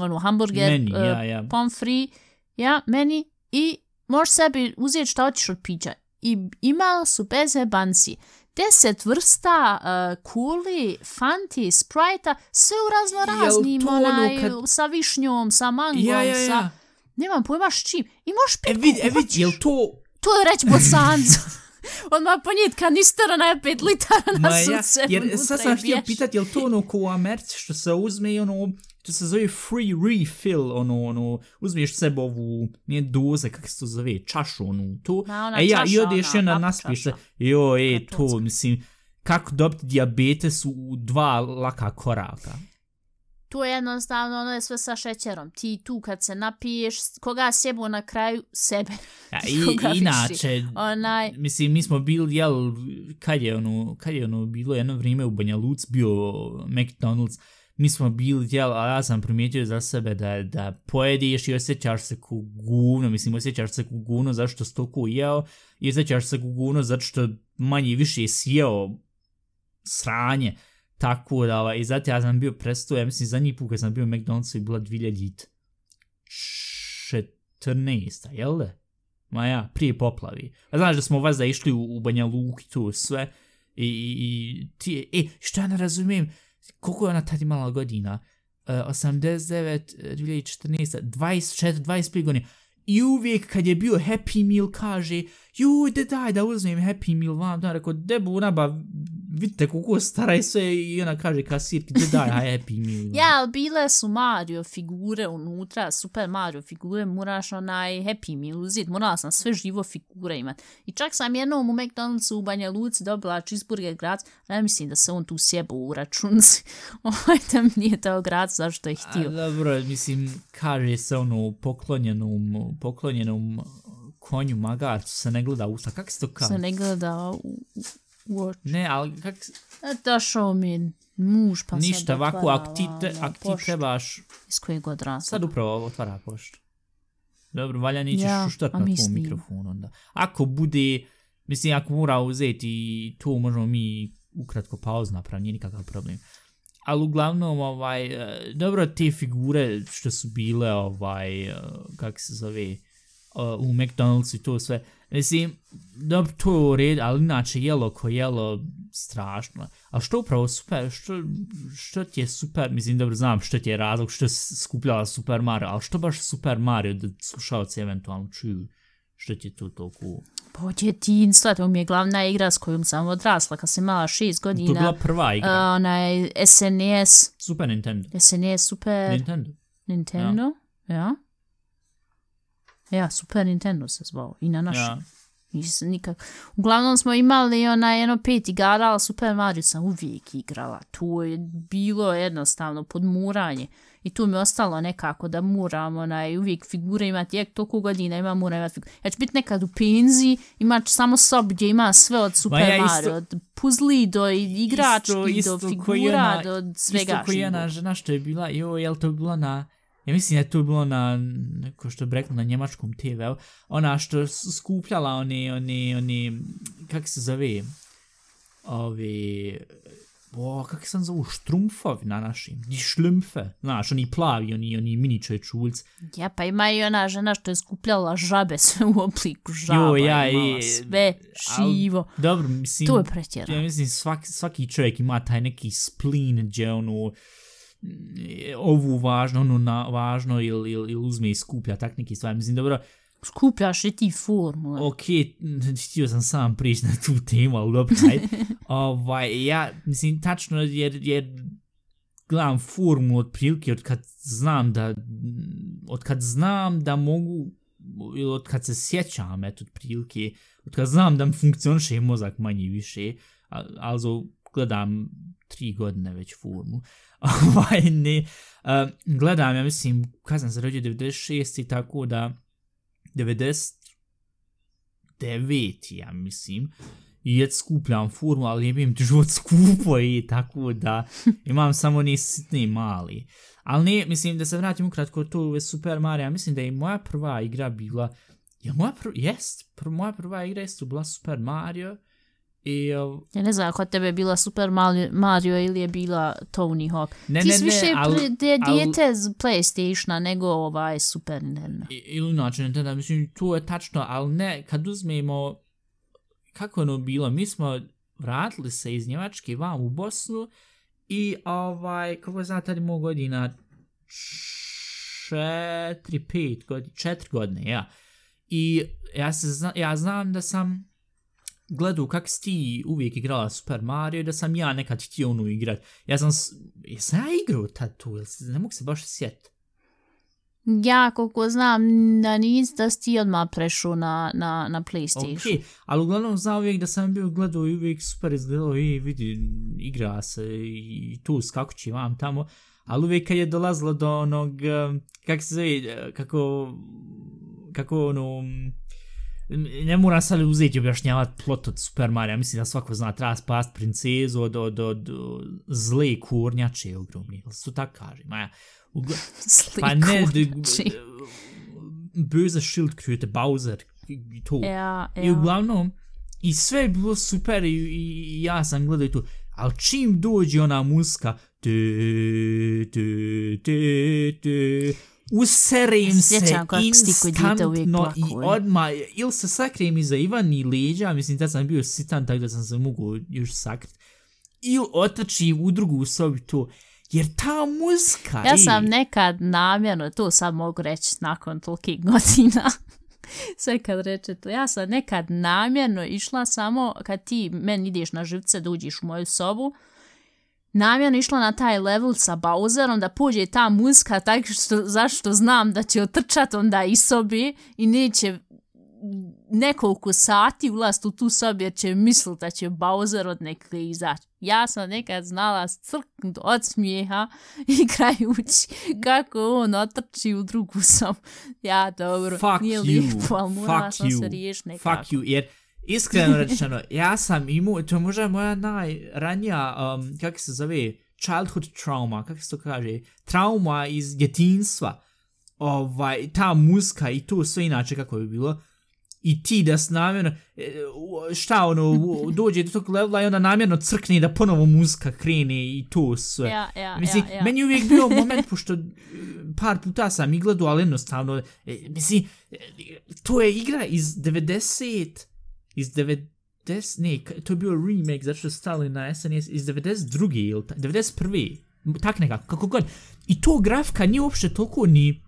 ono, hamburger, Meni, eh, ja, ja. pomfri, ja, meni, i možeš sebi uzeti šta hoćeš od pića. I imali su bez banci deset vrsta uh, kuli, fanti, sprajta, sve u razno raznim, to ono onaj, kad- sa višnjom, sa mangom, Ja, ja, sa... ja. Nemam pojma s čim. I možeš E pit vid, e koliko vid, hoćeš. jel to... To je reći bosancu. Odmah ponijet kanistera na 5 litara na Ma ja, suce. jer sad sam htio pitat, jel to ono ko u Americi što se uzme i ono, to se zove free refill, ono, ono, uzmeš sebe ovu, nije doze, kako se to zove, čašu, ono, to, Ma, ona e ja, i čaša, odeš i ona, onda kap naspiš čaša. jo, e, to, mislim, kako dobiti diabetes u dva laka koraka. To je jednostavno, ono je sve sa šećerom. Ti tu kad se napiješ, koga sjebu na kraju sebe. Ja, i, inače, Onaj, mislim, mi smo bili, jel, kad je ono, kad je ono bilo jedno vrijeme u Banja Luc, bio McDonald's, mi smo bili, jel, a ja sam primijetio za sebe da, da pojedeš i osjećaš se ku guvno, mislim, osjećaš se ku guvno zašto što stoku jeo i osjećaš se ku guvno zato što manje i više sjeo sranje, tako da, ovaj, i zato ja sam bio prestao, ja mislim, zadnji put kad sam bio u McDonald'su je bila 2014, jel da? Ma ja, prije poplavi. A znaš da smo vas da išli u, u Banja Luki tu sve i, i, i ti, e, što ne razumijem, koliko je ona tad imala godina? Uh, 89, 2014, 24, 25 godina. I uvijek kad je bio Happy Meal kaže, ju, da daj da uzmem Happy Meal vam, da, rekao, debu, nabav vidite koliko stara je sve i ona kaže kasirki, de daj, Happy Meal. vam." ja, ali bile su Mario figure unutra, Super Mario figure, moraš onaj Happy Meal uzeti, morala sam sve živo figure imat. I čak sam jednom u McDonald'su u Banja Luci dobila cheeseburger grad, ne mislim da se on tu sjebo u računci. Ovaj da mi nije dao grad zašto je A, htio. dobro, mislim, kaže se ono poklonjenom, poklonjenom konju magarcu se ne gleda usta. Kako se to kaže? Se ne gleda u, oči. Ne, ali kak, s- E, Došao mi muž pa ništa, sad ovako, ako ti, te, ono, ako ti poštu trebaš, Iz kojeg god razloga. sad upravo otvara poštu. Dobro, valja nećeš Ja, ja, šuštat a na tvom mislim. mikrofonu onda. Ako bude, mislim, ako mora uzeti to možemo mi ukratko pauz napraviti, nije nikakav problem. Ali uglavnom, ovaj, e, dobro, te figure što su bile, ovaj, e, kako se zove, e, u McDonald'su i to sve, mislim, dobro, to je u redu, ali inače jelo ko jelo, strašno. Ali što upravo super, što, što ti je super, mislim, dobro, znam što ti je razlog, što si skupljala Super Mario, ali što baš Super Mario da slušalci eventualno čuju, što ti je to toliko... Pa od djetinstva, to mi je glavna igra s kojom sam odrasla kad sam imala šest To je godina. bila prva igra. Uh, onaj SNES, Super Nintendo. SNES Super Nintendo. Nintendo, ja. ja. Super Nintendo se zvao i na našem. Ja. Nisam nikak. Uglavnom smo imali ona jedno pet igara, ali Super Mario sam uvijek igrala. Tu je bilo jednostavno podmuranje. I tu mi je ostalo nekako da muram, onaj, uvijek figure imati, jak toliko godina ima mura imati figure. Ja ću biti nekad u penziji, imat ću samo sob gdje ima sve od Super Ma ja Mario, isto- od puzli do igrački, Isto- isto do figura, jedna- do svega. Isto koji živog. jedna žena što je bila, jo, jel to bilo na, ja mislim da je to bilo na, neko što bi rekla, na njemačkom TV-u, ona što skupljala one, one, one, kak se zove, ove, o, kak se on zovu, štrumfovi na našim, di šljumfe, znaš, oni plavi, oni, oni mini čovječulci. Ja, pa ima i ona žena što je skupljala žabe sve u obliku žaba. Jo, ja, imala i- sve živo. Dobro, mislim, To je pretjerano. Ja mislim, svaki, svaki čovjek ima taj neki spleen gdje ono, ovu važno, ono na, važno ili, ili, ili uzme i skuplja tak neki stvari. Mislim, dobro, Skupljaš i ti formule. ok, htio sam sam prići na tu temu, ali dobro, ajde. ovaj, ja, mislim, tačno, jer, jer gledam formulu od prilike od kad znam da, od kad znam da mogu, ili od kad se sjećam, eto, od prilike, od kad znam da mi funkcioniše mozak manje više, ali gledam tri godine već formu, ovaj, ne, uh, gledam, ja mislim, kad sam se rodio 96 i tako da 99, ja mislim, i jet skupljam formu, ali jebim ti život skupo i tako da imam samo ni sitni mali. Ali ne, mislim da se vratim ukratko to u Super Mario, mislim da je moja prva igra bila, je moja prva, jest, pr, moja prva igra jest bila Super Mario i uh, Ja ne znam, kod tebe je bila Super Mario, ili je bila Tony Hawk. ne, Ti ne, si ne, više al- de, al- dijete z Playstationa nego ovaj Super Nintendo. Ili inače Nintendo, mislim, to je tačno, ali ne, kad uzmemo, kako ono bilo, mi smo vratili se iz Njemačke vam u Bosnu i ovaj, kako znam, tada imao godina četiri, pet godina, četiri godine, ja. I ja, se zna, ja znam da sam gledao kak si ti uvijek igrala Super Mario da sam ja nekad htio onu igrat. Ja sam, jesam ja igrao tad tu, ne mogu se baš sjetiti. Ja, koliko znam, da nis da si ti odmah prešao na, na, na Playstation. Ok, ali uglavnom znam uvijek da sam bio gledao i uvijek super izgledao i vidi, igra se i tu skakući vam tamo, ali uvijek kad je dolazilo do onog, em, kako se zove, kako, kako ono, ne moram sad uzeti i objašnjavati plot od Super Mario, mislim da svako zna, treba spast princezu od, od, od, od zle kurnjače ogromni, ili to tako kaže, Maja. Ugla... Pa ne, d- Slikurči. böse Schildkröte, Bowser, i to. Ja, I ja. uglavnom, i sve je bilo super i, i, i ja sam gledao i to, ali čim dođe ona muska, tu, tu, tu, tu, userem se Sjećam instantno i odmah, ili se sakrijem iza Ivani leđa, mislim da sam bio sitan, tako da sam se mogu još sakrit, ili otrčim u drugu sobi to, jer ta muska, Ja ej, sam nekad namjerno, to sad mogu reći nakon tolikih godina, sve kad reče to, ja sam nekad namjerno išla samo kad ti meni ideš na živce da uđeš u moju sobu, namjerno išla na taj level sa Bowserom da pođe ta muzika tako što, zašto znam da će otrčat onda iz sobi i neće nekoliko sati ulast u tu sobi jer će misliti da će Bowser od nekle izaći. Ja sam nekad znala crknut od smijeha igrajući kako on otrči u drugu sobu. Ja, dobro, Fuck nije you, lijepo, ali morala fuck sam you, se riješiti nekako. Fuck you, jer iskreno rečeno, ja sam imao, to je možda moja najranija, um, kako se zove, childhood trauma, kako se to kaže, trauma iz djetinstva, ovaj, ta muska i to sve inače kako bi bilo, i ti da s namjerno, e, šta ono, dođe do tog levela i onda namjerno crkne da ponovo muska krene i to sve. Ja, ja, Mislim, ja, ja. meni je uvijek bio moment, pošto e, par puta sam i gledao, ali jednostavno, e, mislim, to je igra iz 90, iz 90, ne, to je bio remake, zato što stali na SNES iz 92. ili 91. Tak nekako, kako god. I to grafika nije uopšte toliko ni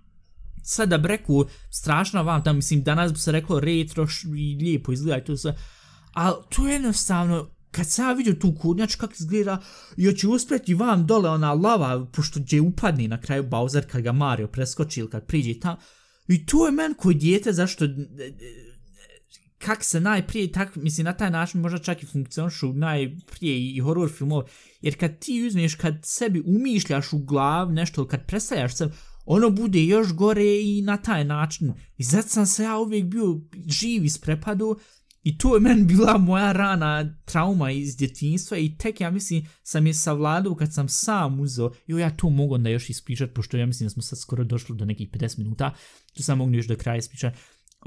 sad da breku strašno vam tam, mislim, danas bi se reklo retro i lijepo izgleda i to sve, ali to je jednostavno, kad sam vidio tu kurnjač kako izgleda, i hoće uspjeti vam dole ona lava, pošto će upadni na kraju Bowser kad ga Mario preskoči ili kad priđe tam, i to je men koji dijete, zašto, kak se najprije, tak, mislim, na taj način možda čak i funkcionišu najprije i horror filmov, jer kad ti uzmeš, kad sebi umišljaš u glav nešto, kad predstavljaš se, ono bude još gore i na taj način. I zato sam se ja uvijek bio živ iz prepadu i to je meni bila moja rana trauma iz djetinjstva i tek ja mislim sam je savladao kad sam sam uzeo, Jo, ja to mogu onda još ispričat, pošto ja mislim da smo sad skoro došli do nekih 50 minuta, tu sam mogu još do kraja ispričat.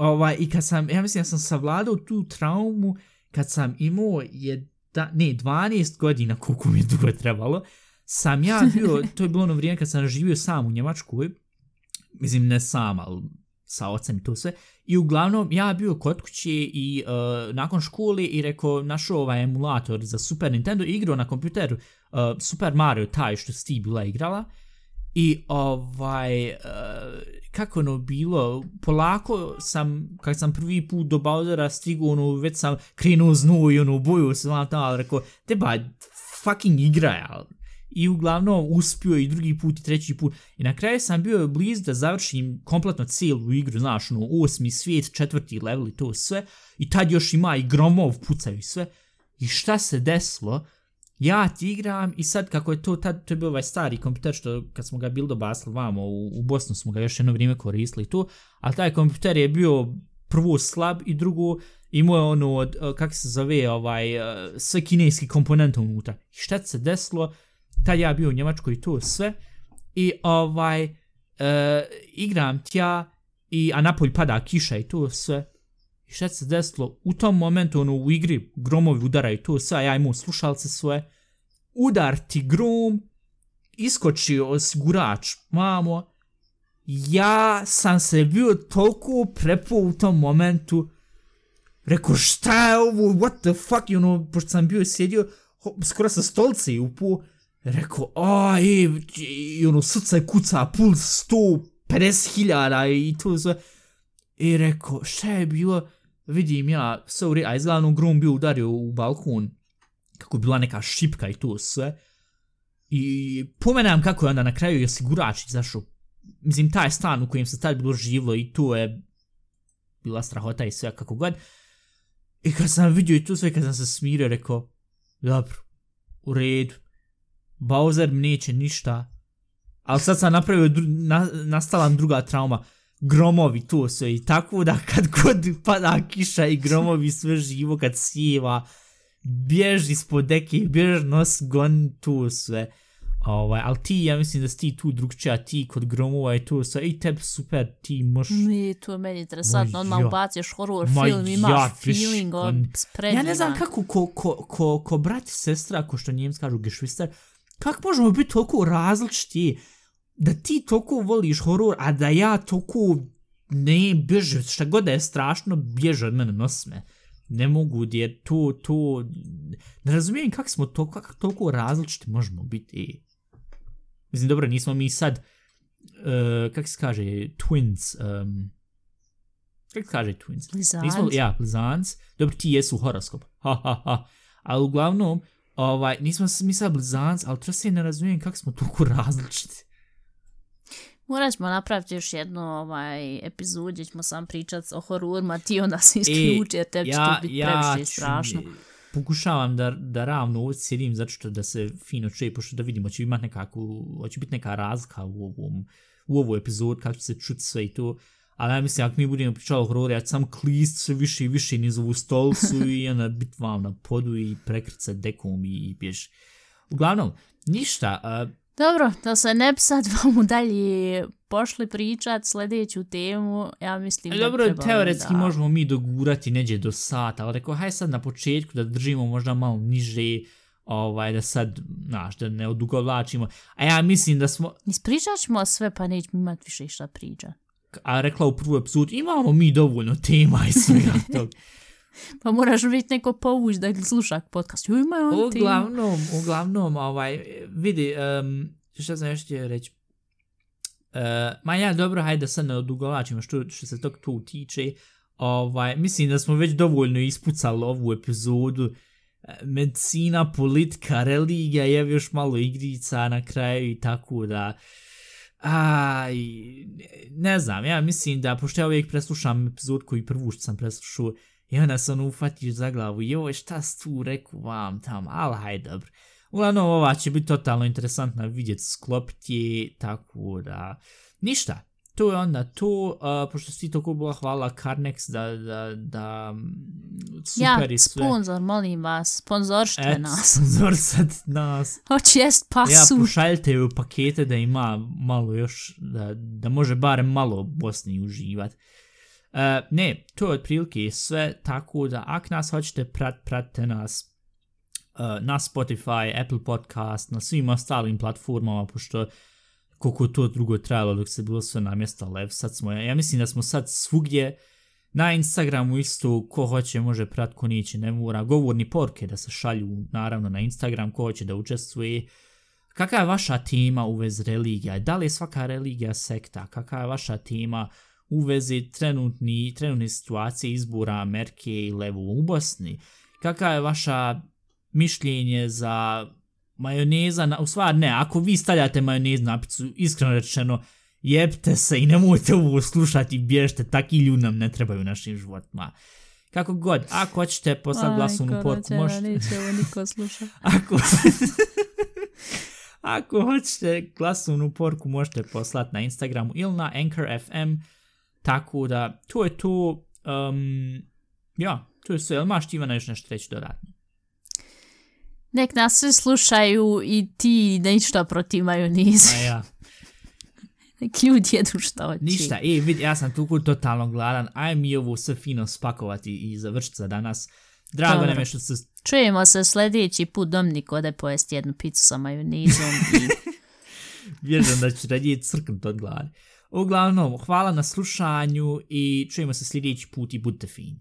Ovaj, I kad sam, ja mislim da sam savladao tu traumu kad sam imao jedna, ne, 12 godina koliko mi je dugo trebalo, sam ja bio, to je bilo ono vrijeme kad sam živio sam u Njemačkoj, mislim ne sam, ali sa ocem i to sve, i uglavnom ja bio kod kuće i uh, nakon škole i rekao našao ovaj emulator za Super Nintendo i igrao na kompjuteru uh, Super Mario taj što si ti bila igrala i ovaj uh, kako ono bilo polako sam kad sam prvi put do Bowsera stigao ono već sam krenuo znu i ono boju se vam tamo rekao te ba fucking igraj ali i uglavnom uspio i drugi put i treći put. I na kraju sam bio bliz da završim kompletno cijelu igru, znaš, ono, osmi svijet, četvrti level i to sve. I tad još ima i gromov pucaju i sve. I šta se desilo? Ja ti igram i sad kako je to, tad to je bio ovaj stari kompjuter što kad smo ga bil dobasli vamo, u, u Bosnu smo ga još jedno vrijeme koristili tu, a taj kompjuter je bio prvo slab i drugo imao je ono, e, kako se zove, ovaj, e, sve kineski komponente unutra. I šta se desilo? tad ja bio u Njemačkoj i to sve, i ovaj, e, igram tja, i, a napolj pada kiša i to sve, i šta se desilo, u tom momentu, ono, u igri, gromovi udaraju to sve, ja imam slušalce svoje, udar ti grom, iskočio osigurač, mamo, ja sam se bio toliko prepo u tom momentu, rekao, šta je ovo, what the fuck, you know, pošto sam bio sjedio, skoro sa stolce i upo, Rekao, a, i, i ono, srce kuca, puls 150.000 i to sve. I rekao, šta je bilo? Vidim ja, sorry, a izgledano grom bio udario u balkon, kako bila neka šipka i to sve. I pomenam kako je onda na kraju je sigurač izašao. Mislim, taj stan u kojem se tad bilo živlo i to je bila strahota i sve kako god. I kad sam vidio i to sve, kad sam se smirio, rekao, dobro, u redu, Bowser mi neće ništa. Ali sad sam napravio, dru, na, nastala druga trauma. Gromovi to sve i tako da kad god pada kiša i gromovi sve živo kad sjeva, bježi ispod deke, bježi nos gon to sve. Ovaj, ali ti, ja mislim da si ti tu drugčija, ti kod gromova i to sve, i tebi super, ti moš... Ne, to je meni interesantno, odmah ja. ubaciš horror Ma film, imaš ja, feeling on spremljivan. Ja ne znam kako, ko, ko, ko, ko brat i sestra, ko što njemci kažu, gešvister, kako možemo biti toliko različiti da ti toliko voliš horor, a da ja toliko ne bježe, šta god da je strašno, bježe od mene nosme. Ne mogu, jer to, to, ne razumijem kako smo to, kako toliko različiti možemo biti. Mislim, dobro, nismo mi sad, uh, kako se kaže, twins, um, kako se kaže twins? Blizanc. Nismo, ja, blizanc. Dobro, ti jesu horoskop. Ha, ha, ha. Ali uglavnom, Ovaj, nismo mi sad blizanci, ali to se ne razumijem kako smo toliko različiti. Morat ćemo napraviti još jednu ovaj, epizod gdje ćemo sam pričati o hororima, ti onda se isključi, jer tebi ja, će to biti ja previše strašno. Pokušavam da, da ravno ovo sjedim zato što da se fino čuje, pošto da vidimo, će imati nekakvu, će biti neka razlika u ovom, u ovoj epizod, kako će se čuti sve i to. Ali ja mislim, ako mi budemo pričali o hororu, ja ću sam klist sve više i više niz ovu stolcu i onda bit vam na podu i prekrcat dekom i bješ. Uglavnom, ništa. Uh, Dobro, da se ne bi sad vam dalje pošli pričat sljedeću temu, ja mislim da Dobro, teoretski da... možemo mi dogurati neđe do sata, ali rekao, haj sad na početku da držimo možda malo niže, ovaj, da sad, znaš, da ne odugovlačimo. A ja mislim da smo... Ispričat ćemo sve, pa nećemo imati više šta pričat a rekla u prvu epizod, imamo mi dovoljno tema i svega tog pa moraš biti neko povuć da sluša podcast. Jo, ima on uglavnom, uglavnom, ovaj, vidi, um, šta sam još htio reći. Uh, ma ja, dobro, hajde sad ne odugovlačimo što, što se tog tu tiče. Ovaj, mislim da smo već dovoljno ispucali ovu epizodu. E, medicina, politika, religija, je još malo igrica na kraju i tako da... Aj, ne znam, ja mislim da, pošto ja uvijek preslušam epizod koji prvu što sam preslušao, I onda se ono ufatiš za glavu, joj, šta si tu rekao vam tam, ali hajde, dobro. Uglavnom, ova će biti totalno interesantna vidjeti sklopiti, tako da, ništa. To je onda to, uh, pošto si toliko bila hvala Carnex da, da, da super ja, i sve. sponzor, molim vas, sponzorštve Et, nas. Sponzorsat nas. Hoće jest Ja, pasu. pošaljite ju pakete da ima malo još, da, da može barem malo Bosni uživat. Uh, ne, to je otprilike sve, tako da ak nas hoćete prat, pratite nas uh, na Spotify, Apple Podcast, na svim ostalim platformama, pošto koliko to drugo trajalo dok se bilo sve na mjesta lev, sad smo, ja mislim da smo sad svugdje, na Instagramu isto, ko hoće može prat, ko neće, ne mora, govorni porke da se šalju, naravno, na Instagram, ko hoće da učestvuje, kakva je vaša tema u vezi religija, da li je svaka religija sekta, kakva je vaša tema u vezi trenutni, trenutne situacije izbora Amerike i levu u Bosni, kakva je vaša mišljenje za majoneza, na, u stvari ne, ako vi stavljate majonez na picu, iskreno rečeno, jebte se i nemojte ovo slušati, bježte, taki ljudi nam ne trebaju u našim životima. Kako god, ako hoćete poslati glasovnu porku, možete... Neće ovo niko sluša. Ako, ako hoćete glasovnu porku, možete poslati na Instagramu ili na Anchor FM, tako da, to je to, um, ja, to je sve, ili maš ti Ivana još nešto reći dodatno? Nek nas svi slušaju i ti ništa protiv majoniza. A ja. Nek ljudi jedu što hoće. Ništa, e, vidi, ja sam tu totalno gladan, aj mi ovo sve fino spakovati i završiti za danas. Drago Dobro. nam je što se... Čujemo se sljedeći put Dominik ode pojesti jednu picu sa majonizom i Vjerujem da ću radije crknut od glade. Uglavnom, hvala na slušanju i čujemo se sljedeći put i budite fini.